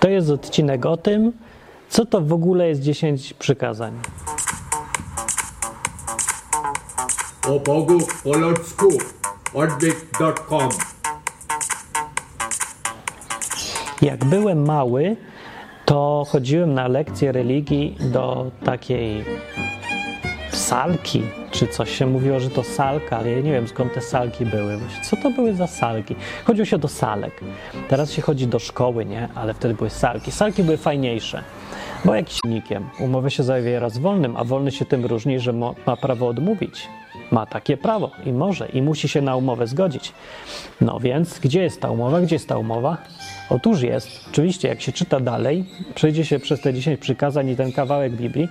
To jest odcinek o tym, co to w ogóle jest 10 przykazań. o Bogu po ludzku odwyk.com Jak byłem mały, to chodziłem na lekcje religii do takiej salki, czy coś się mówiło, że to salka, ale ja nie wiem skąd te salki były. Co to były za salki? Chodziło się do salek. Teraz się chodzi do szkoły, nie? Ale wtedy były salki. Salki były fajniejsze, bo jakiś nikiem. Umowę się zawiera z wolnym, a wolny się tym różni, że ma prawo odmówić. Ma takie prawo i może, i musi się na umowę zgodzić. No więc, gdzie jest ta umowa? Gdzie jest ta umowa? Otóż jest. Oczywiście, jak się czyta dalej, przejdzie się przez te 10 przykazań i ten kawałek Biblii,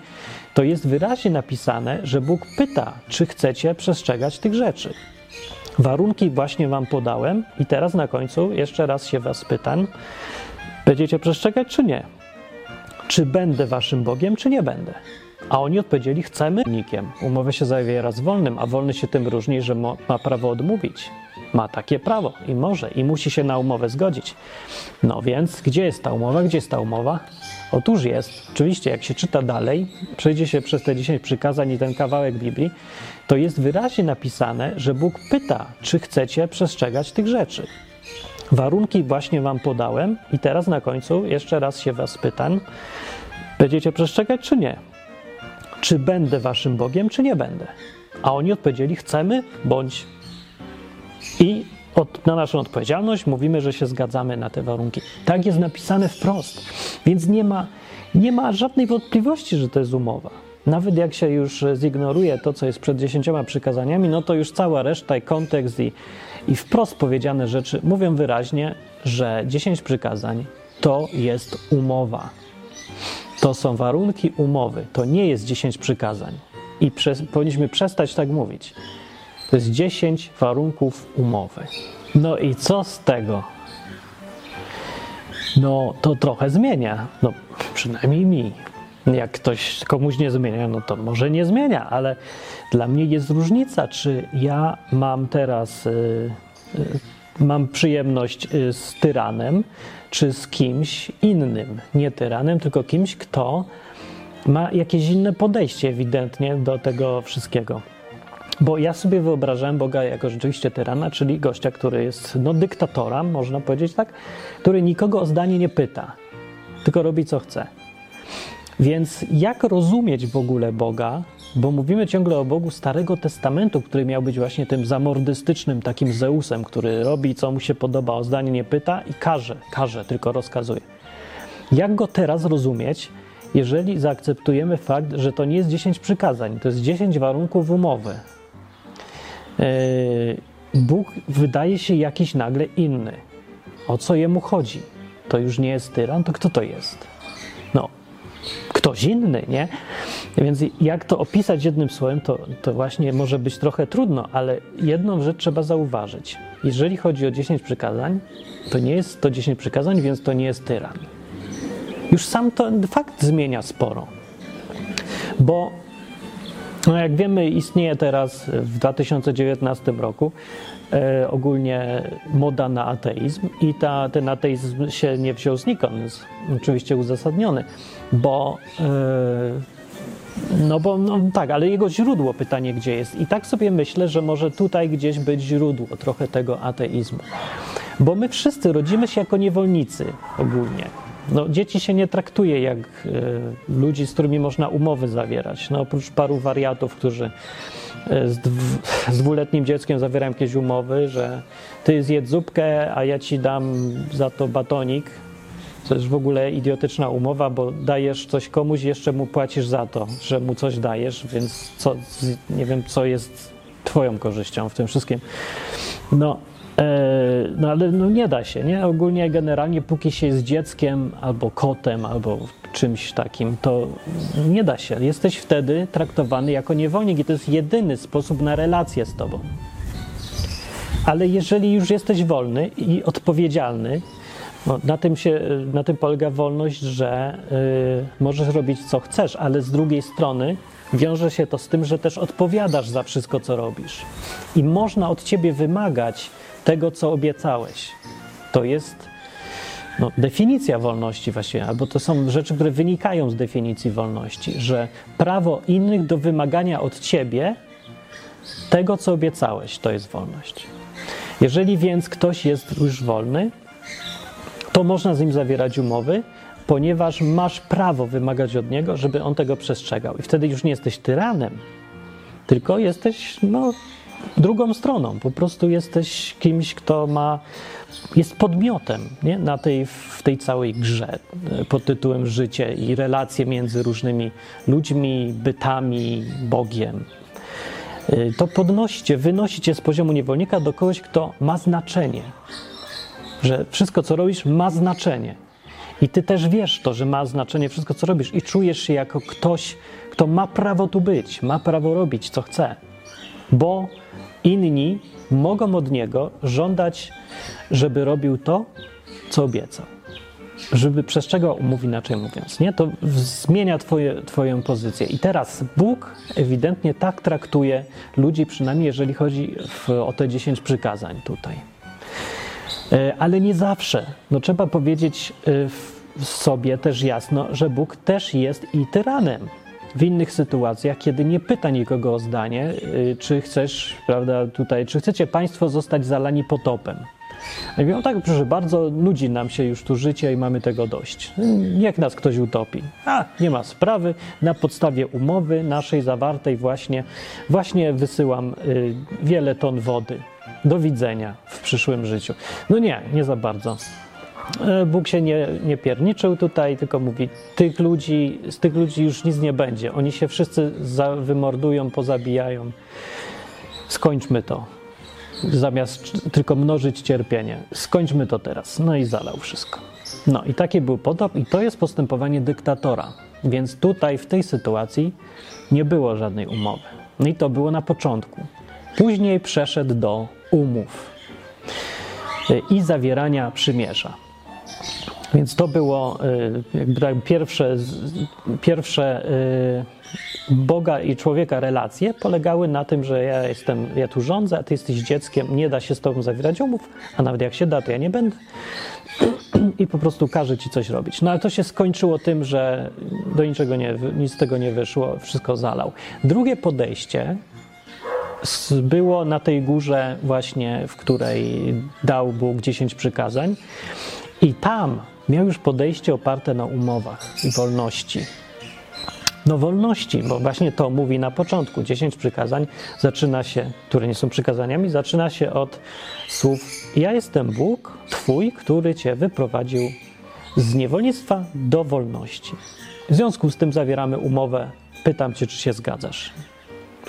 to jest wyraźnie napisane, że Bóg pyta, czy chcecie przestrzegać tych rzeczy. Warunki właśnie Wam podałem, i teraz na końcu jeszcze raz się Was pytam: będziecie przestrzegać, czy nie? Czy będę Waszym Bogiem, czy nie będę? A oni odpowiedzieli: chcemy nikiem. Umowę się zawiera z wolnym, a wolny się tym różni, że ma prawo odmówić. Ma takie prawo i może, i musi się na umowę zgodzić. No więc, gdzie jest ta umowa? Gdzie jest ta umowa? Otóż jest. Oczywiście, jak się czyta dalej, przejdzie się przez te 10 przykazań i ten kawałek Biblii, to jest wyraźnie napisane, że Bóg pyta, czy chcecie przestrzegać tych rzeczy. Warunki właśnie Wam podałem, i teraz na końcu jeszcze raz się Was pytam: będziecie przestrzegać, czy nie? Czy będę Waszym Bogiem, czy nie będę? A oni odpowiedzieli: chcemy, bądź. I od, na naszą odpowiedzialność mówimy, że się zgadzamy na te warunki. Tak jest napisane wprost, więc nie ma, nie ma żadnej wątpliwości, że to jest umowa. Nawet jak się już zignoruje to, co jest przed dziesięcioma przykazaniami, no to już cała reszta i kontekst i, i wprost powiedziane rzeczy mówią wyraźnie, że dziesięć przykazań to jest umowa. To są warunki umowy. To nie jest dziesięć przykazań. I powinniśmy przestać tak mówić. To jest 10 warunków umowy. No i co z tego? No to trochę zmienia. No przynajmniej mi. Jak ktoś komuś nie zmienia, no to może nie zmienia, ale dla mnie jest różnica, czy ja mam teraz y, y, mam przyjemność y, z tyranem, czy z kimś innym. Nie tyranem, tylko kimś, kto ma jakieś inne podejście ewidentnie do tego wszystkiego. Bo ja sobie wyobrażałem Boga jako rzeczywiście tyrana, czyli gościa, który jest no, dyktatora, można powiedzieć tak, który nikogo o zdanie nie pyta, tylko robi co chce. Więc jak rozumieć w ogóle Boga? Bo mówimy ciągle o Bogu Starego Testamentu, który miał być właśnie tym zamordystycznym takim Zeusem, który robi co mu się podoba, o zdanie nie pyta i każe, każe, tylko rozkazuje. Jak go teraz rozumieć, jeżeli zaakceptujemy fakt, że to nie jest 10 przykazań, to jest 10 warunków umowy? Yy, Bóg wydaje się jakiś nagle inny. O co jemu chodzi? To już nie jest tyran, to kto to jest? No, ktoś inny, nie? Więc jak to opisać jednym słowem, to, to właśnie może być trochę trudno, ale jedną rzecz trzeba zauważyć. Jeżeli chodzi o 10 przykazań, to nie jest to 10 przykazań, więc to nie jest tyran. Już sam ten fakt zmienia sporo. Bo no jak wiemy, istnieje teraz w 2019 roku e, ogólnie moda na ateizm i ta, ten ateizm się nie wziął znikąd, jest oczywiście uzasadniony, bo e, no bo no tak, ale jego źródło, pytanie gdzie jest. I tak sobie myślę, że może tutaj gdzieś być źródło trochę tego ateizmu. Bo my wszyscy rodzimy się jako niewolnicy ogólnie. No, dzieci się nie traktuje jak e, ludzi, z którymi można umowy zawierać. No, oprócz paru wariatów, którzy e, z, dw, z dwuletnim dzieckiem zawierają jakieś umowy, że ty zjedz zupkę, a ja ci dam za to batonik. To jest w ogóle idiotyczna umowa, bo dajesz coś komuś, jeszcze mu płacisz za to, że mu coś dajesz, więc co, nie wiem, co jest twoją korzyścią w tym wszystkim. No, no ale no nie da się, nie? Ogólnie generalnie póki się jest dzieckiem albo kotem, albo czymś takim, to nie da się. Jesteś wtedy traktowany jako niewolnik i to jest jedyny sposób na relację z tobą. Ale jeżeli już jesteś wolny i odpowiedzialny, no, na, tym się, na tym polega wolność, że y, możesz robić co chcesz, ale z drugiej strony wiąże się to z tym, że też odpowiadasz za wszystko, co robisz. I można od ciebie wymagać tego, co obiecałeś. To jest no, definicja wolności właściwie, albo to są rzeczy, które wynikają z definicji wolności, że prawo innych do wymagania od ciebie tego, co obiecałeś, to jest wolność. Jeżeli więc ktoś jest już wolny, to można z nim zawierać umowy, ponieważ masz prawo wymagać od niego, żeby on tego przestrzegał. I wtedy już nie jesteś tyranem, tylko jesteś no, drugą stroną. Po prostu jesteś kimś, kto ma, jest podmiotem nie? Na tej, w tej całej grze pod tytułem życie i relacje między różnymi ludźmi, bytami, Bogiem. E, To podnosicie, wynosicie z poziomu niewolnika do kogoś, kto ma znaczenie. Że wszystko, co robisz, ma znaczenie. I ty też wiesz to, że ma znaczenie wszystko, co robisz, i czujesz się jako ktoś, kto ma prawo tu być, ma prawo robić, co chce. Bo inni mogą od niego żądać, żeby robił to, co obiecał. Żeby przestrzegał umów, inaczej mówiąc. Nie? To zmienia twoje, Twoją pozycję. I teraz Bóg ewidentnie tak traktuje ludzi, przynajmniej jeżeli chodzi w, o te 10 przykazań tutaj. E, Ale nie zawsze. No, trzeba powiedzieć e, sobie też jasno, że Bóg też jest i tyranem. W innych sytuacjach, kiedy nie pyta nikogo o zdanie, y, czy chcesz, prawda, tutaj, czy chcecie Państwo zostać zalani potopem. A mówią, tak, proszę bardzo, nudzi nam się już tu życie i mamy tego dość. Niech nas ktoś utopi. A, nie ma sprawy. Na podstawie umowy naszej zawartej właśnie, właśnie wysyłam wiele ton wody. Do widzenia w przyszłym życiu. No nie, nie za bardzo. E, Bóg się nie, nie pierniczył tutaj, tylko mówi, tych ludzi, z tych ludzi już nic nie będzie. Oni się wszyscy za, wymordują, pozabijają. Skończmy to. Zamiast tylko mnożyć cierpienie. Skończmy to teraz. No i zalał wszystko. No i taki był potop i to jest postępowanie dyktatora. Więc tutaj w tej sytuacji nie było żadnej umowy. No i to było na początku. Później przeszedł do umów y, i zawierania przymierza. Więc to było y, jakby tak pierwsze, pierwsze y, Boga i człowieka relacje polegały na tym, że ja jestem, ja tu rządzę, a ty jesteś dzieckiem, nie da się z tobą zawierać umów, a nawet jak się da, to ja nie będę. I po prostu każe ci coś robić. No ale to się skończyło tym, że do niczego nie, nic z tego nie wyszło, wszystko zalał. Drugie podejście było na tej górze właśnie, w której dał Bóg 10 przykazań i tam miał już podejście oparte na umowach i wolności. No wolności, bo właśnie to mówi na początku. 10 przykazań zaczyna się, które nie są przykazaniami, zaczyna się od słów ja jestem Bóg, Twój, który Cię wyprowadził z niewolnictwa do wolności. W związku z tym zawieramy umowę. Pytam Cię, czy się zgadzasz.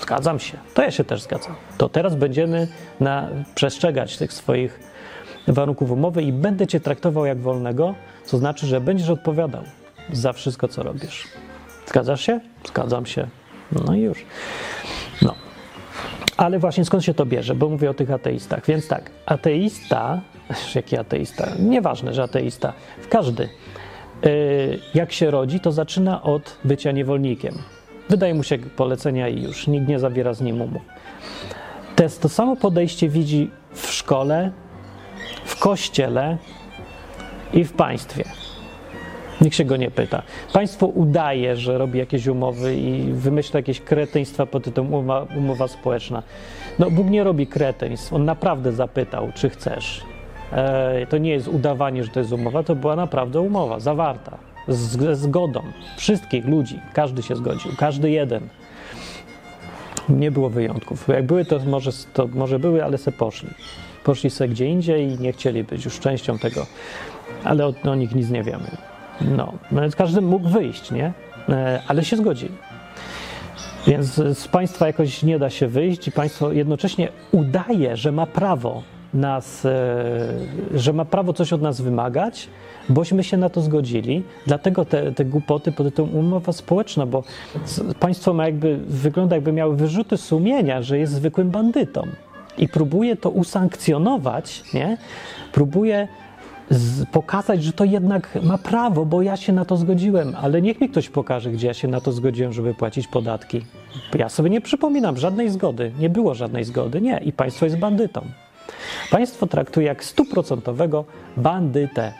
Zgadzam się. To ja się też zgadzam. To teraz będziemy na, przestrzegać tych swoich warunków umowy i będę cię traktował jak wolnego, co znaczy, że będziesz odpowiadał za wszystko, co robisz. Zgadzasz się? Zgadzam się. No i już. No. Ale właśnie skąd się to bierze? Bo mówię o tych ateistach. Więc tak, ateista, jaki ateista? Nieważne, że ateista. Każdy, yy, jak się rodzi, to zaczyna od bycia niewolnikiem. Wydaje mu się polecenia i już. Nikt nie zawiera z nim umów. To, to samo podejście widzi w szkole, w kościele i w państwie. Nikt się go nie pyta. Państwo udaje, że robi jakieś umowy i wymyśla jakieś kretyństwa pod tytułem umowa, umowa społeczna. No, Bóg nie robi kretyństw. On naprawdę zapytał, czy chcesz. E, to nie jest udawanie, że to jest umowa, to była naprawdę umowa, zawarta, ze zgodą wszystkich ludzi. Każdy się zgodził, każdy jeden. Nie było wyjątków. Jak były, to może, to może były, ale se poszli. Poszli se gdzie indziej i nie chcieli być już częścią tego, ale o, o nich nic nie wiemy. No, no więc każdy mógł wyjść, nie? E, ale się zgodzili. Więc z państwa jakoś nie da się wyjść i państwo jednocześnie udaje, że ma prawo nas, e, że ma prawo coś od nas wymagać, bośmy się na to zgodzili. Dlatego te, te głupoty pod tytułem umowa społeczna, bo państwo ma jakby, wygląda jakby miały wyrzuty sumienia, że jest zwykłym bandytą i próbuje to usankcjonować, nie? Próbuje pokazać, że to jednak ma prawo, bo ja się na to zgodziłem, ale niech mi ktoś pokaże, gdzie ja się na to zgodziłem, żeby płacić podatki. Ja sobie nie przypominam żadnej zgody, nie było żadnej zgody, nie, i państwo jest bandytą. Państwo traktuje jak stuprocentowego bandytę.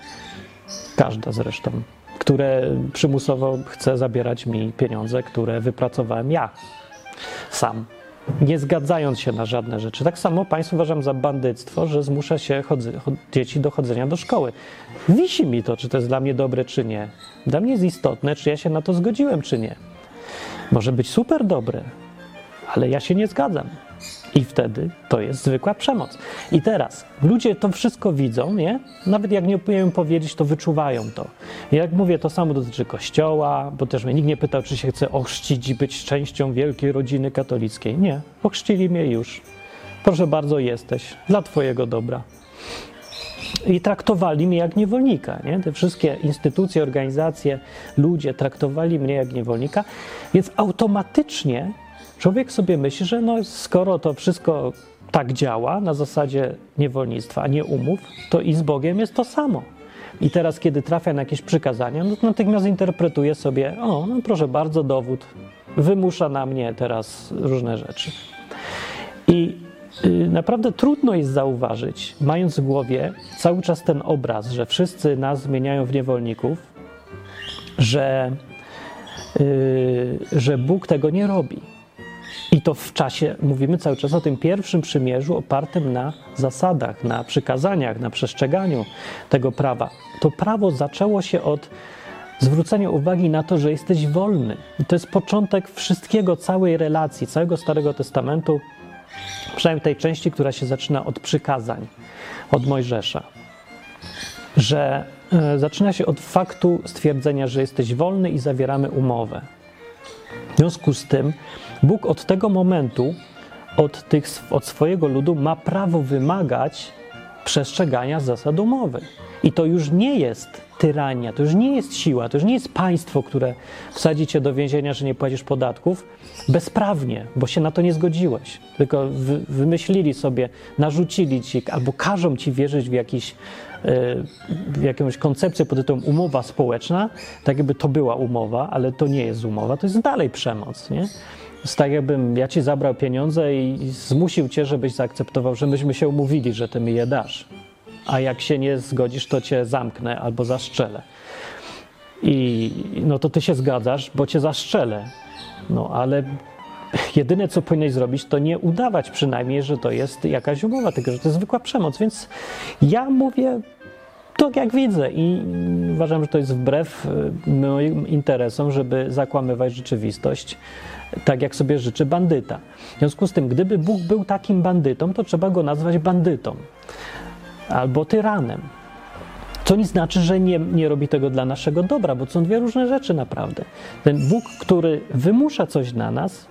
każda zresztą, które przymusowo chce zabierać mi pieniądze, które wypracowałem ja sam, nie zgadzając się na żadne rzeczy. Tak samo państwo uważam za bandyctwo, że zmusza się dzieci do chodzenia do szkoły. Wisi mi to, czy to jest dla mnie dobre, czy nie. Dla mnie jest istotne, czy ja się na to zgodziłem, czy nie. Może być super dobre, ale ja się nie zgadzam. I wtedy to jest zwykła przemoc. I teraz ludzie to wszystko widzą, nie? Nawet jak nie umieją powiedzieć, to wyczuwają to. Jak mówię, to samo dotyczy kościoła, bo też mnie nikt nie pytał, czy się chce ochrzcić i być częścią wielkiej rodziny katolickiej. Nie, ochrzcili mnie już. Proszę bardzo, jesteś dla Twojego dobra. I traktowali mnie jak niewolnika. Nie? Te wszystkie instytucje, organizacje, ludzie traktowali mnie jak niewolnika, więc automatycznie człowiek sobie myśli, że no, skoro to wszystko tak działa na zasadzie niewolnictwa, a nie umów, to i z Bogiem jest to samo. I teraz, kiedy trafia na jakieś przykazania, no natychmiast interpretuje sobie, o, no proszę bardzo, dowód, wymusza na mnie teraz różne rzeczy. I y, naprawdę trudno jest zauważyć, mając w głowie cały czas ten obraz, że wszyscy nas zmieniają w niewolników, że, y, że Bóg tego nie robi. I to w czasie, mówimy cały czas o tym pierwszym przymierzu opartym na zasadach, na przykazaniach, na przestrzeganiu tego prawa. To prawo zaczęło się od zwrócenia uwagi na to, że jesteś wolny. I to jest początek wszystkiego, całej relacji, całego Starego Testamentu, przynajmniej tej części, która się zaczyna od przykazań, od Mojżesza. Że e, zaczyna się od faktu stwierdzenia, że jesteś wolny i zawieramy umowę. W związku z tym Bóg od tego momentu, od, tych, od swojego ludu ma prawo wymagać przestrzegania zasad umowy. I to już nie jest tyrania, to już nie jest siła, to już nie jest państwo, które wsadzi cię do więzienia, że nie płacisz podatków bezprawnie, bo się na to nie zgodziłeś. Tylko wy, wymyślili sobie, narzucili ci albo każą ci wierzyć w, jakiś, w jakąś koncepcję pod tytułem umowa społeczna, tak jakby to była umowa, ale to nie jest umowa, to jest dalej przemoc. Nie? Jest tak, jakbym ja ci zabrał pieniądze i zmusił cię, żebyś zaakceptował, że myśmy się umówili, że ty mi je dasz. A jak się nie zgodzisz, to cię zamknę albo zaszczelę. I no to ty się zgadzasz, bo cię zaszczelę. No ale jedyne, co powinieneś zrobić, to nie udawać przynajmniej, że to jest jakaś umowa, tylko że to jest zwykła przemoc. Więc ja mówię tak, jak widzę i uważam, że to jest wbrew y, moim interesom, żeby zakłamywać rzeczywistość tak jak sobie życzy bandyta. W związku z tym, gdyby Bóg był takim bandytą, to trzeba go nazwać bandytą albo tyranem. Co nie znaczy, że nie, nie robi tego dla naszego dobra, bo to są dwie różne rzeczy naprawdę. Ten Bóg, który wymusza coś na nas, e,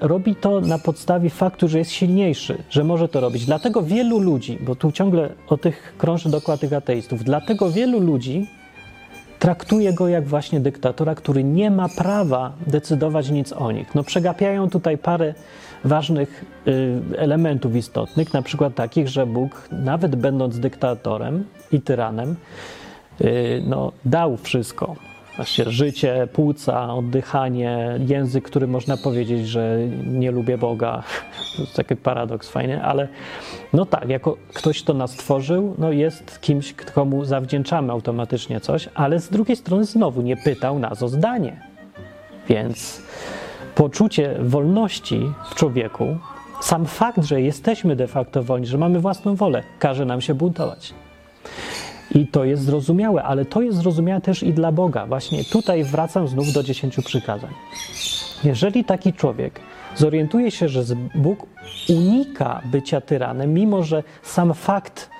robi to na podstawie faktu, że jest silniejszy, że może to robić. Dlatego wielu ludzi, bo tu ciągle o tych krąży dokład tych ateistów, dlatego wielu ludzi traktuje go jak właśnie dyktatora, który nie ma prawa decydować nic o nich. No, przegapiają tutaj parę ważnych y, elementów istotnych, na przykład takich, że Bóg, nawet będąc dyktatorem i tyranem, y, no, dał wszystko Właśnie życie, płuca, oddychanie, język, który można powiedzieć, że nie lubię Boga. To jest taki paradoks fajny, ale no tak, jako ktoś, kto nas stworzył, no jest kimś, komu zawdzięczamy automatycznie coś, ale z drugiej strony znowu nie pytał nas o zdanie. Więc poczucie wolności w człowieku, sam fakt, że jesteśmy de facto wolni, że mamy własną wolę, każe nam się buntować. I to jest zrozumiałe, ale to jest zrozumiałe też i dla Boga. Właśnie tutaj wracam znów do dziesięciu przykazań. Jeżeli taki człowiek zorientuje się, że Bóg unika bycia tyranem, mimo że sam fakt,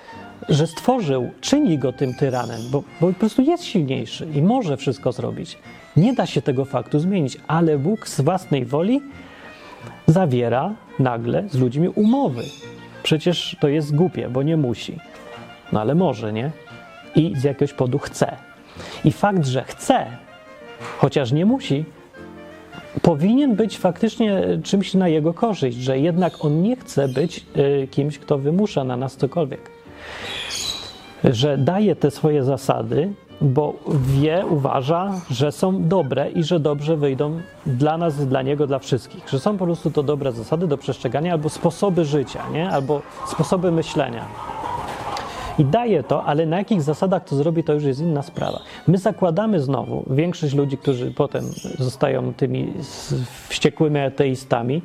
że stworzył, czyni go tym tyranem, bo, bo po prostu jest silniejszy i może wszystko zrobić. Nie da się tego faktu zmienić, ale Bóg z własnej woli zawiera nagle z ludźmi umowy. Przecież to jest głupie, bo nie musi. No ale może, nie? I z jakiegoś powodu chce. I fakt, że chce, chociaż nie musi, powinien być faktycznie czymś na jego korzyść, że jednak on nie chce być y, kimś, kto wymusza na nas cokolwiek. Że daje te swoje zasady, bo wie, uważa, że są dobre i że dobrze wyjdą dla nas, dla niego, dla wszystkich. Że są po prostu to dobre zasady do przestrzegania albo sposoby życia, nie? albo sposoby myślenia. I daje to, ale na jakich zasadach to zrobi, to już jest inna sprawa. My zakładamy znowu, większość ludzi, którzy potem zostają tymi wściekłymi ateistami,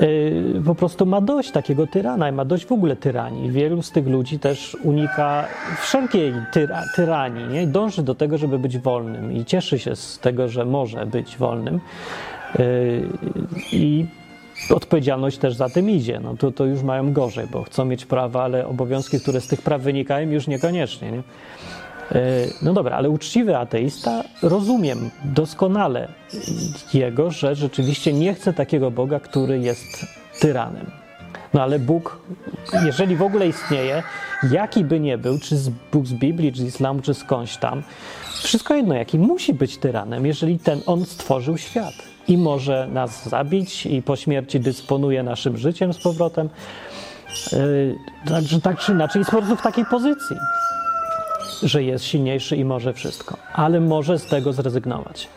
yy, po prostu ma dość takiego tyrana, ma dość w ogóle tyranii. Wielu z tych ludzi też unika wszelkiej tyra, tyranii, nie? dąży do tego, żeby być wolnym i cieszy się z tego, że może być wolnym. Yy, I odpowiedzialność też za tym idzie. No to, to już mają gorzej, bo chcą mieć prawa, ale obowiązki, które z tych praw wynikają, już niekoniecznie. Nie? No dobra, ale uczciwy ateista rozumiem doskonale jego, że rzeczywiście nie chce takiego Boga, który jest tyranem. No ale Bóg, jeżeli w ogóle istnieje, jaki by nie był, czy z Bóg z Biblii, czy z islamu, czy skądś tam, wszystko jedno, jaki musi być tyranem, jeżeli ten on stworzył świat i może nas zabić i po śmierci dysponuje naszym życiem z powrotem. Także tak czy inaczej jest po prostu w takiej pozycji, że jest silniejszy i może wszystko, ale może z tego zrezygnować.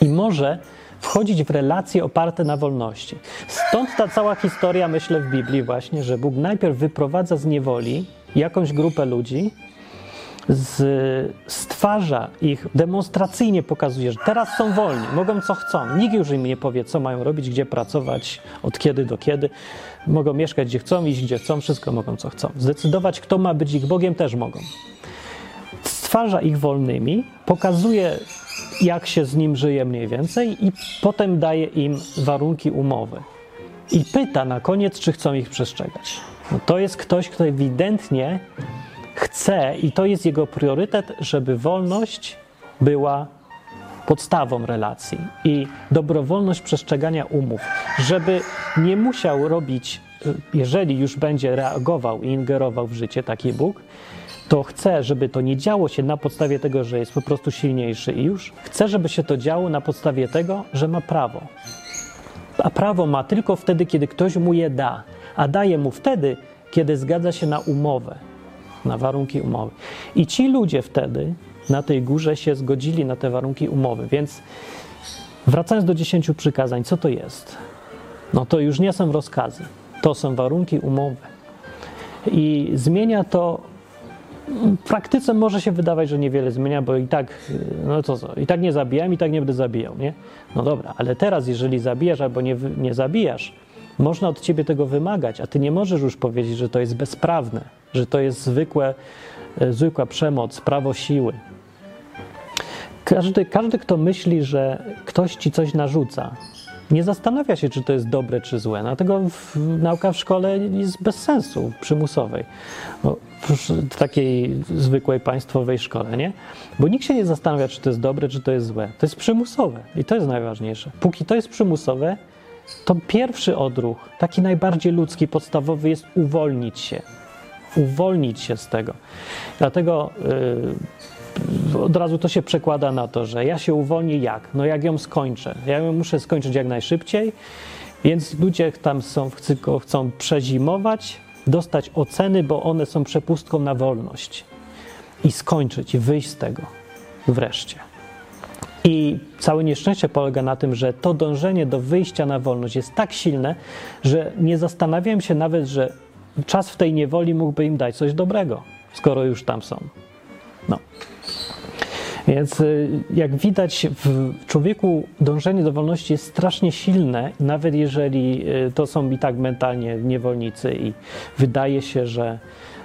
I może wchodzić w relacje oparte na wolności. Stąd ta cała historia, myślę, w Biblii właśnie, że Bóg najpierw wyprowadza z niewoli jakąś grupę ludzi, z, stwarza ich, demonstracyjnie pokazuje, że teraz są wolni, mogą co chcą. Nikt już im nie powie, co mają robić, gdzie pracować, od kiedy do kiedy. Mogą mieszkać gdzie chcą, iść gdzie chcą, wszystko mogą co chcą. Zdecydować, kto ma być ich Bogiem, też mogą. Stwarza ich wolnymi, pokazuje, jak się z nim żyje mniej więcej, i potem daje im warunki umowy. I pyta na koniec, czy chcą ich przestrzegać. No to jest ktoś, kto ewidentnie chce, i to jest jego priorytet, żeby wolność była podstawą relacji i dobrowolność przestrzegania umów, żeby nie musiał robić, jeżeli już będzie reagował i ingerował w życie taki Bóg, to chce, żeby to nie działo się na podstawie tego, że jest po prostu silniejszy i już. Chce, żeby się to działo na podstawie tego, że ma prawo. A prawo ma tylko wtedy, kiedy ktoś mu je da, a daje mu wtedy, kiedy zgadza się na umowę na warunki umowy. I ci ludzie wtedy na tej górze się zgodzili na te warunki umowy. Więc wracając do dziesięciu przykazań, co to jest? No to już nie są rozkazy, to są warunki umowy. I zmienia to. W praktyce może się wydawać, że niewiele zmienia, bo i tak, no to co, i tak nie zabijam, i tak nie będę zabijał, nie? No dobra, ale teraz, jeżeli zabijasz albo nie, nie zabijasz, można od ciebie tego wymagać, a ty nie możesz już powiedzieć, że to jest bezprawne, że to jest zwykłe, e, zwykła przemoc, prawo siły. Każdy, każdy, kto myśli, że ktoś ci coś narzuca, nie zastanawia się, czy to jest dobre, czy złe. Dlatego w, nauka w szkole jest bez sensu, przymusowej. W takiej zwykłej państwowej szkole, nie? Bo nikt się nie zastanawia, czy to jest dobre, czy to jest złe. To jest przymusowe i to jest najważniejsze. Póki to jest przymusowe, to pierwszy odruch, taki najbardziej ludzki, podstawowy, jest uwolnić się. Uwolnić się z tego. Dlatego yy, od razu to się przekłada na to, że ja się uwolnię jak? No jak ją skończę. Ja ją muszę skończyć jak najszybciej, więc ludzie tam są, chcą przezimować, dostać oceny, bo one są przepustką na wolność. I skończyć, wyjść z tego wreszcie. I całe nieszczęście polega na tym, że to dążenie do wyjścia na wolność jest tak silne, że nie zastanawiam się nawet, że czas w tej niewoli mógłby im dać coś dobrego, skoro już tam są. No. Więc y, jak widać, w człowieku dążenie do wolności jest strasznie silne, nawet jeżeli y, to są i tak mentalnie niewolnicy, i wydaje się, że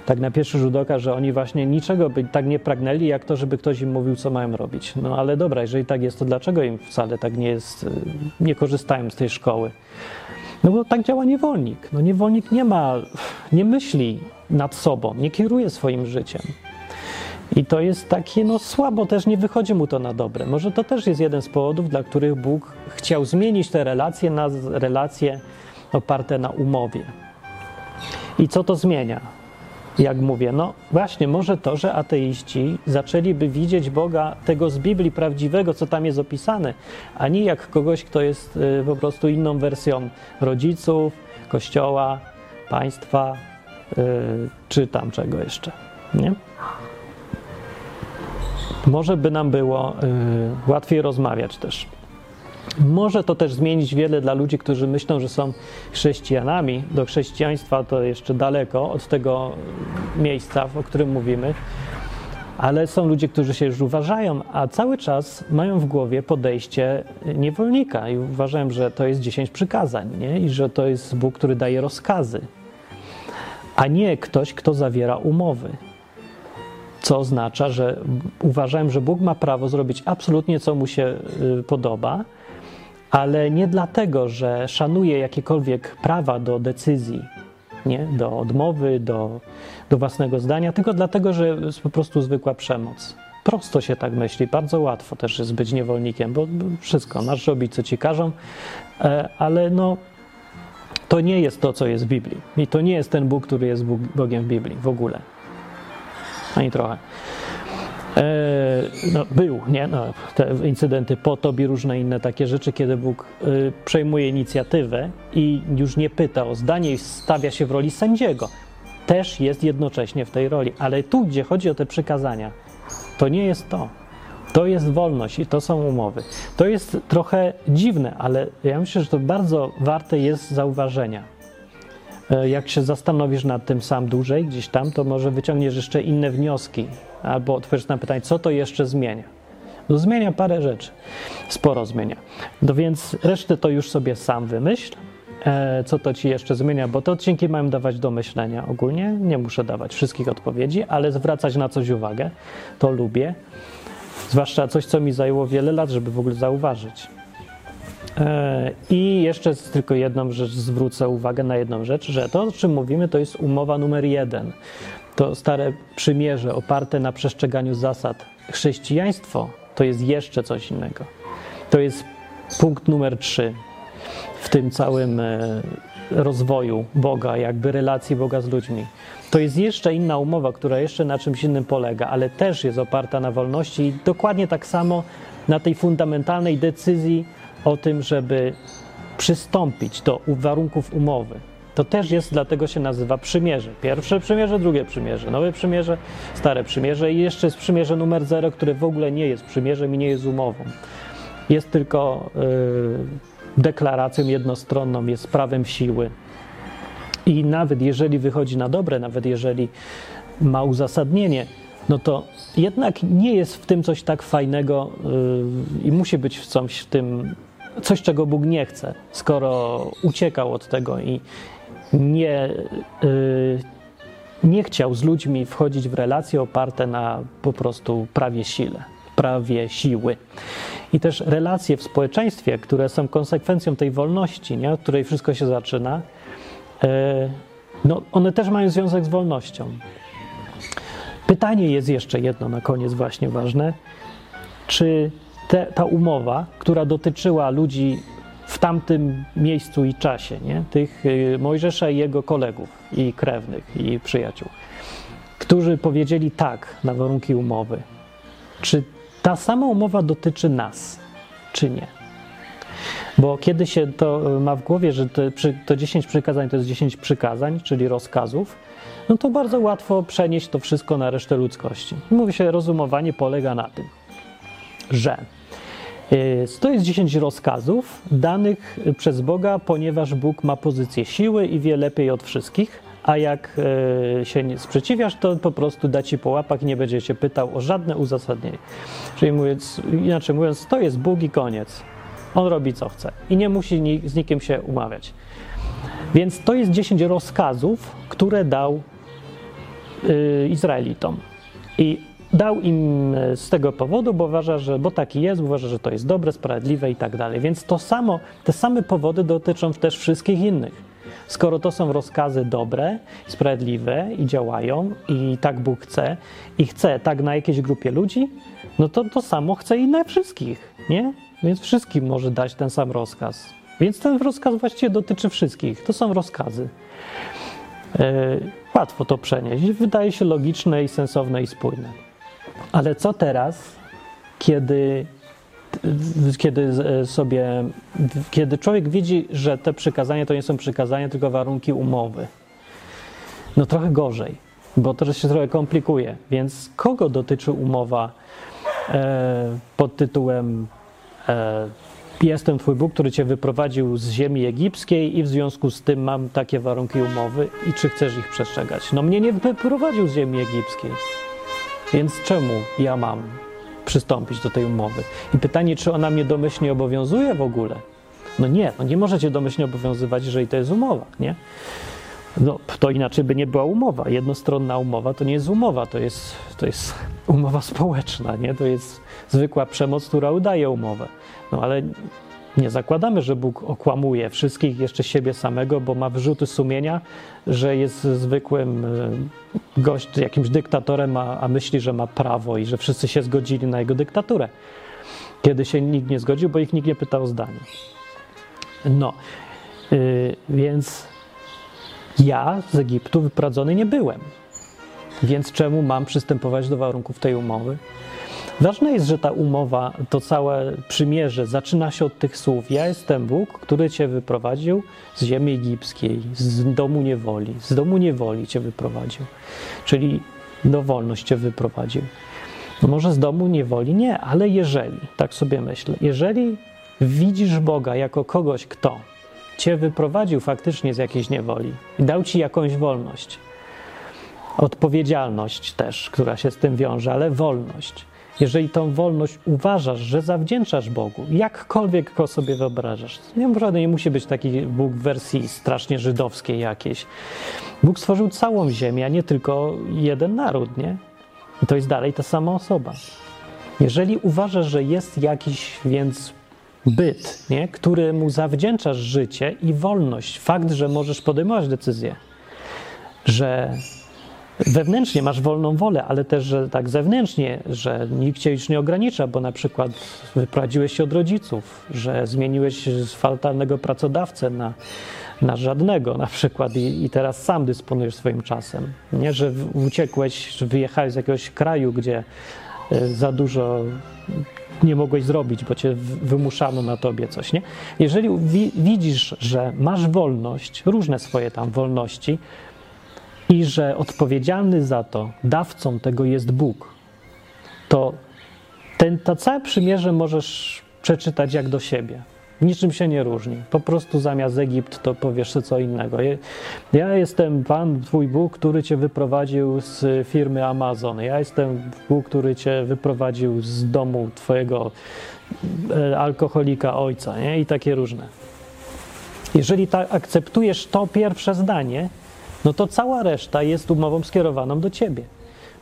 tak na pierwszy rzut oka, że oni właśnie niczego by tak nie pragnęli, jak to, żeby ktoś im mówił, co mają robić. No ale dobra, jeżeli tak jest, to dlaczego im wcale tak nie jest, y, nie korzystają z tej szkoły? No bo tak działa niewolnik. No niewolnik nie ma, nie myśli nad sobą, nie kieruje swoim życiem. I to jest takie, no słabo, też nie wychodzi mu to na dobre. Może to też jest jeden z powodów, dla których Bóg chciał zmienić te relacje na relacje oparte na umowie. I co to zmienia? Jak mówię, no właśnie, może to, że ateiści zaczęliby widzieć Boga tego z Biblii prawdziwego, co tam jest opisane, a nie jak kogoś, kto jest y, po prostu inną wersją rodziców, kościoła, państwa, y, czy tam czego jeszcze, nie? Może by nam było y, łatwiej rozmawiać też. Może to też zmienić wiele dla ludzi, którzy myślą, że są chrześcijanami. Do chrześcijaństwa to jeszcze daleko od tego miejsca, o którym mówimy. Ale są ludzie, którzy się już uważają, a cały czas mają w głowie podejście niewolnika i uważają, że to jest dziesięć przykazań nie? i że to jest Bóg, który daje rozkazy, a nie ktoś, kto zawiera umowy. Co oznacza, że uważałem, że Bóg ma prawo zrobić absolutnie, co mu się y, podoba, ale nie dlatego, że szanuje jakiekolwiek prawa do decyzji, nie? do odmowy, do, do własnego zdania, tylko dlatego, że jest po prostu zwykła przemoc. Prosto się tak myśli, bardzo łatwo też jest być niewolnikiem, bo wszystko, masz robić, co ci każą, e, ale no, to nie jest to, co jest w Biblii. I to nie jest ten Bóg, który jest Bogiem w Biblii w ogóle. Ani trochę. E, no, był, nie? No, te incydenty potop i różne inne takie rzeczy, kiedy Bóg y, przejmuje inicjatywę i już nie pyta o zdanie i stawia się w roli sędziego. Też jest jednocześnie w tej roli, ale tu, gdzie chodzi o te przykazania, to nie jest to. To jest wolność i to są umowy. To jest trochę dziwne, ale ja myślę, że to bardzo warte jest zauważenia. E, jak się zastanowisz nad tym sam dłużej, gdzieś tam, to może wyciągniesz jeszcze inne wnioski, albo odpowiesz na pytanie, co to jeszcze zmienia. No zmienia parę rzeczy, sporo zmienia. No więc resztę to już sobie sam wymyśl, e, co to ci jeszcze zmienia, bo te odcinki mają dawać do myślenia ogólnie. Nie muszę dawać wszystkich odpowiedzi, ale zwracać na coś uwagę, to lubię. Zwłaszcza coś, co mi zajęło wiele lat, żeby w ogóle zauważyć. E, I jeszcze tylko jedną rzecz, zwrócę uwagę na jedną rzecz, że to, o czym mówimy, to jest umowa numer jeden. To stare przymierze oparte na przestrzeganiu zasad. Chrześcijaństwo to jest jeszcze coś innego. To jest punkt numer trzy w tym całym e, rozwoju Boga, jakby relacji Boga z ludźmi. To jest jeszcze inna umowa, która jeszcze na czymś innym polega, ale też jest oparta na wolności i dokładnie tak samo na tej fundamentalnej decyzji o tym, żeby przystąpić do warunków umowy. To też jest, dlatego się nazywa przymierze. Pierwsze przymierze, drugie przymierze, nowe przymierze, stare przymierze i jeszcze jest przymierze numer zero, które w ogóle nie jest przymierzem i nie jest umową. Jest tylko yy, deklaracją jednostronną, jest prawem siły. I nawet jeżeli wychodzi na dobre, nawet jeżeli ma uzasadnienie, no to jednak nie jest w tym coś tak fajnego yy, i musi być w coś w tym coś, czego Bóg nie chce, skoro uciekał od tego i nie, yy, nie chciał z ludźmi wchodzić w relacje oparte na po prostu prawie sile, prawie siły. I też relacje w społeczeństwie, które są konsekwencją tej wolności, nie, od której wszystko się zaczyna, yy, no, one też mają związek z wolnością. Pytanie jest jeszcze jedno na koniec, właśnie ważne. Czy te, ta umowa, która dotyczyła ludzi w tamtym miejscu i czasie, nie? tych y, Mojżesza i jego kolegów i krewnych i przyjaciół, którzy powiedzieli tak na warunki umowy. Czy ta sama umowa dotyczy nas, czy nie? Bo kiedy się to y, ma w głowie, że to, to 10 przykazań to jest 10 przykazań, czyli rozkazów, no to bardzo łatwo przenieść to wszystko na resztę ludzkości. Mówi się, rozumowanie polega na tym, że to jest 10 rozkazów danych przez Boga, ponieważ Bóg ma pozycję siły i wie lepiej od wszystkich, a jak y, się sprzeciwiasz, to po prostu da ci po łapach i nie będzie się pytał o żadne uzasadnienie. Czyli mówiąc, inaczej mówiąc, to jest Bóg i koniec. On robi co chce i nie musi z nikim się umawiać. Więc to jest 10 rozkazów, które dał y, Izraelitom. I dał im e, z tego powodu, bo uważa, że bo taki jest, uważa, że to jest dobre, sprawiedliwe i tak dalej. Więc to samo, te same powody dotyczą też wszystkich innych. Skoro to są rozkazy dobre, sprawiedliwe i działają i tak Bóg chce i chce tak na jakiejś grupie ludzi, no to to samo chce i na wszystkich, nie? Więc wszystkim może dać ten sam rozkaz. Więc ten rozkaz właściwie dotyczy wszystkich. To są rozkazy. Yy, łatwo to przenieść. Wydaje się logiczne i sensowne i spójne. Ale co teraz, kiedy, kiedy sobie, kiedy człowiek widzi, że te przykazania to nie są przykazania, tylko warunki umowy? No trochę gorzej, bo to się trochę komplikuje. Więc kogo dotyczy umowa e, pod tytułem e, jestem Twój Bóg, który Cię wyprowadził z ziemi egipskiej i w związku z tym mam takie warunki umowy i czy chcesz ich przestrzegać? No mnie nie wyprowadził z ziemi egipskiej, więc czemu ja mam przystąpić do tej umowy? I pytanie, czy ona mnie domyślnie obowiązuje w ogóle? No nie, no nie możecie domyślnie obowiązywać, jeżeli to jest umowa, nie? No, to inaczej by nie była umowa. Jednostronna umowa to nie jest umowa, to jest, to jest umowa społeczna, nie? To jest zwykła przemoc, która udaje umowę. No ale nie zakładamy, że Bóg okłamuje wszystkich, jeszcze siebie samego, bo ma wyrzuty sumienia, że jest zwykłym e, gość, jakimś dyktatorem, a, a myśli, że ma prawo i że wszyscy się zgodzili na jego dyktaturę. Kiedy się nikt nie zgodził, bo ich nikt nie pytał o zdanie. No, yy, więc ja z Egiptu wyprowadzony nie byłem. Więc czemu mam przystępować do warunków tej umowy? Ważne jest, że ta umowa, to całe przymierze zaczyna się od tych słów: Ja jestem Bóg, który cię wyprowadził z ziemi egipskiej, z domu niewoli. Z domu niewoli cię wyprowadził. Czyli do wolność cię wyprowadził. No może z domu niewoli nie, ale jeżeli, tak sobie myślę, jeżeli widzisz Boga jako kogoś, kto cię wyprowadził faktycznie z jakiejś niewoli i dał ci jakąś wolność, odpowiedzialność też, która się z tym wiąże, ale wolność. Jeżeli tą wolność uważasz, że zawdzięczasz Bogu, jakkolwiek go sobie wyobrażasz, nie, nie musi być taki Bóg w wersji strasznie żydowskiej jakiejś. Bóg stworzył całą ziemię, a nie tylko jeden naród, nie? I to jest dalej ta sama osoba. Jeżeli uważasz, że jest jakiś więc byt, nie? któremu zawdzięczasz życie i wolność, fakt, że możesz podejmować decyzje, że wewnętrznie masz wolną wolę, ale też, że tak zewnętrznie, że nikt cię już nie ogranicza, bo na przykład wyprowadziłeś się od rodziców, że zmieniłeś z fatalnego pracodawcę na, na żadnego na przykład i, i teraz sam dysponujesz swoim czasem. Nie, że uciekłeś, wyjechałeś z jakiegoś kraju, gdzie e, za dużo nie mogłeś zrobić, bo cię wymuszano na tobie coś, nie? Jeżeli wi widzisz, że masz wolność, różne swoje tam wolności i że odpowiedzialny za to, dawcą tego jest Bóg, to ten, to całe przymierze możesz przeczytać jak do siebie. Niczym się nie różni. Po prostu zamiast Egipt to powiesz co innego. Ja jestem Pan, Twój Bóg, który Cię wyprowadził z firmy Amazon. Ja jestem Bóg, który Cię wyprowadził z domu Twojego e, alkoholika ojca. Nie? I takie różne. Jeżeli tak akceptujesz to pierwsze zdanie, no to cała reszta jest umową skierowaną do Ciebie.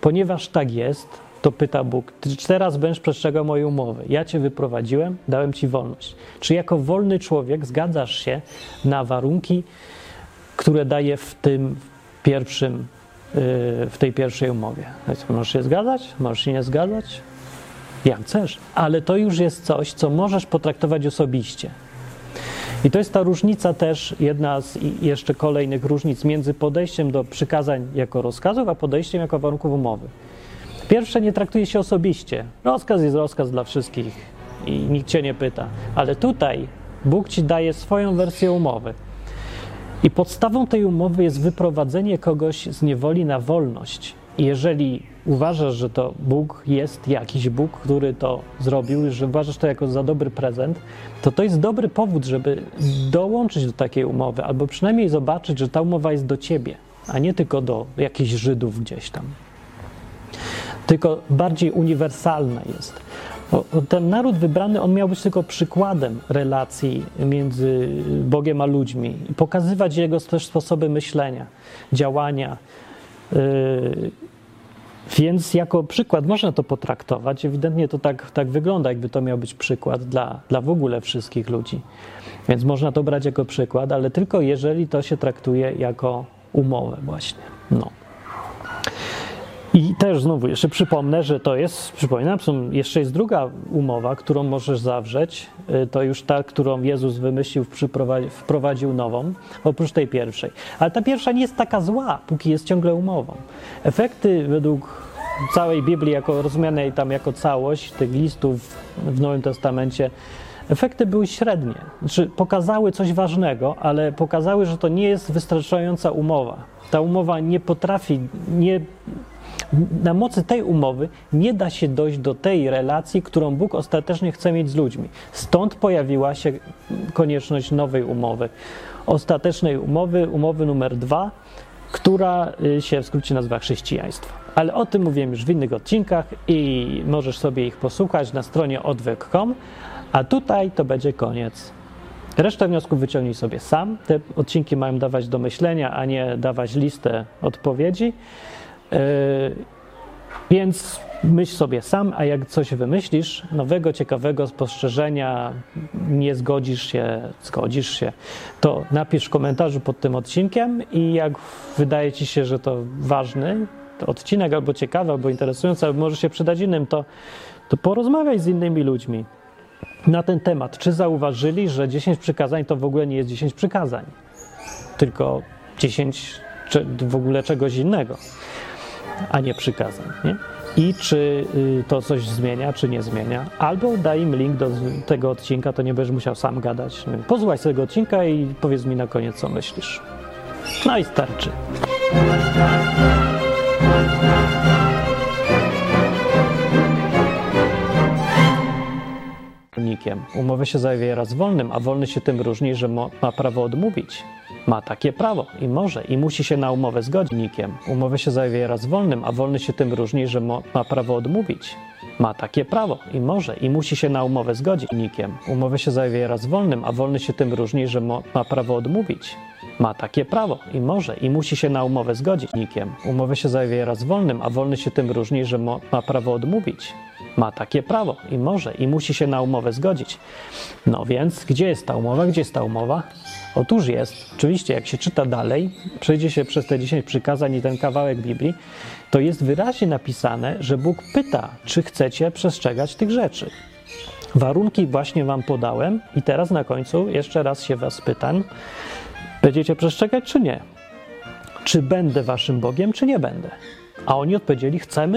Ponieważ tak jest, to pyta Bóg, czy teraz będziesz przestrzegał mojej umowy? Ja cię wyprowadziłem, dałem ci wolność. Czy jako wolny człowiek zgadzasz się na warunki, które daje w tym pierwszym, yy, w tej pierwszej umowie? Możesz się zgadzać, możesz się nie zgadzać, jak chcesz, ale to już jest coś, co możesz potraktować osobiście. I to jest ta różnica też, jedna z jeszcze kolejnych różnic między podejściem do przykazań jako rozkazów, a podejściem jako warunków umowy. Pierwsze nie traktuje się osobiście. Rozkaz jest rozkaz dla wszystkich i nikt cię nie pyta. Ale tutaj Bóg ci daje swoją wersję umowy. I podstawą tej umowy jest wyprowadzenie kogoś z niewoli na wolność. Jeżeli uważasz, że to Bóg jest jakiś Bóg, który to zrobił, że uważasz to jako za dobry prezent, to to jest dobry powód, żeby dołączyć do takiej umowy, albo przynajmniej zobaczyć, że ta umowa jest do ciebie, a nie tylko do jakichś Żydów gdzieś tam tylko bardziej uniwersalna jest. Ten naród wybrany, on miał być tylko przykładem relacji między Bogiem a ludźmi pokazywać jego też sposoby myślenia, działania. Więc jako przykład można to potraktować. Ewidentnie to tak, tak wygląda, jakby to miał być przykład dla, dla w ogóle wszystkich ludzi. Więc można to brać jako przykład, ale tylko jeżeli to się traktuje jako umowę właśnie. No. I też znowu jeszcze przypomnę, że to jest, przypominam, jeszcze jest druga umowa, którą możesz zawrzeć. Y, to już ta, którą Jezus wymyślił, wprowadził nową, oprócz tej pierwszej. Ale ta pierwsza nie jest taka zła, póki jest ciągle umową. Efekty według całej Biblii, jako rozumianej tam jako całość, tych listów w Nowym Testamencie, efekty były średnie. Znaczy, pokazały coś ważnego, ale pokazały, że to nie jest wystarczająca umowa. Ta umowa nie potrafi, nie na mocy tej umowy nie da się dojść do tej relacji, którą Bóg ostatecznie chce mieć z ludźmi. Stąd pojawiła się konieczność nowej umowy. Ostatecznej umowy, umowy numer dwa, która y, się w skrócie nazywa chrześcijaństwo. Ale o tym mówiłem już w innych odcinkach i możesz sobie ich posłuchać na stronie odwyk.com, a tutaj to będzie koniec. Resztę wniosków wyciągnij sobie sam. Te odcinki mają dawać do myślenia, a nie dawać listę odpowiedzi. Yy, więc myśl sobie sam, a jak coś wymyślisz, nowego, ciekawego spostrzeżenia, nie zgodzisz się, zgodzisz się, to napisz w komentarzu pod tym odcinkiem i jak wydaje ci się, że to ważny to odcinek, albo ciekawy, albo interesujący, albo może się przydać innym, to, to porozmawiaj z innymi ludźmi na ten temat. Czy zauważyli, że 10 przykazań to w ogóle nie jest 10 przykazań, tylko 10 czy w ogóle czegoś innego, a nie przykazań, nie? I czy y, to coś zmienia, czy nie zmienia. Albo daj im link do tego odcinka, to nie będziesz musiał sam gadać. Wiem, Posłuchaj tego odcinka i powiedz mi na koniec, co myślisz. No i starczy. Umowę się zawiera z wolnym, a wolny się tym różni, że ma prawo odmówić. Ma takie prawo i może i musi się na umowę zgodzić. Nikiem. Umowę się zawiera z wolnym, a wolny się tym różni, że ma prawo odmówić. Ma takie prawo i może i musi się na umowę zgodzić. Nikiem. Umowę się zawiera z wolnym, a wolny się tym różni, że ma prawo odmówić. Ma takie prawo i może i musi się na umowę zgodzić. Nikiem. Umowę się zawiera z wolnym, a wolny się tym różni, że ma prawo odmówić. Ma takie prawo i może i musi się na umowę zgodzić. No więc, gdzie jest ta umowa? Gdzie jest ta umowa? Otóż jest. Oczywiście, jak się czyta dalej, przejdzie się przez te 10 przykazań i ten kawałek Biblii, to jest wyraźnie napisane, że Bóg pyta, czy chcecie przestrzegać tych rzeczy. Warunki właśnie Wam podałem i teraz na końcu jeszcze raz się Was pytam, będziecie przestrzegać czy nie? Czy będę Waszym Bogiem, czy nie będę? A oni odpowiedzieli, chcemy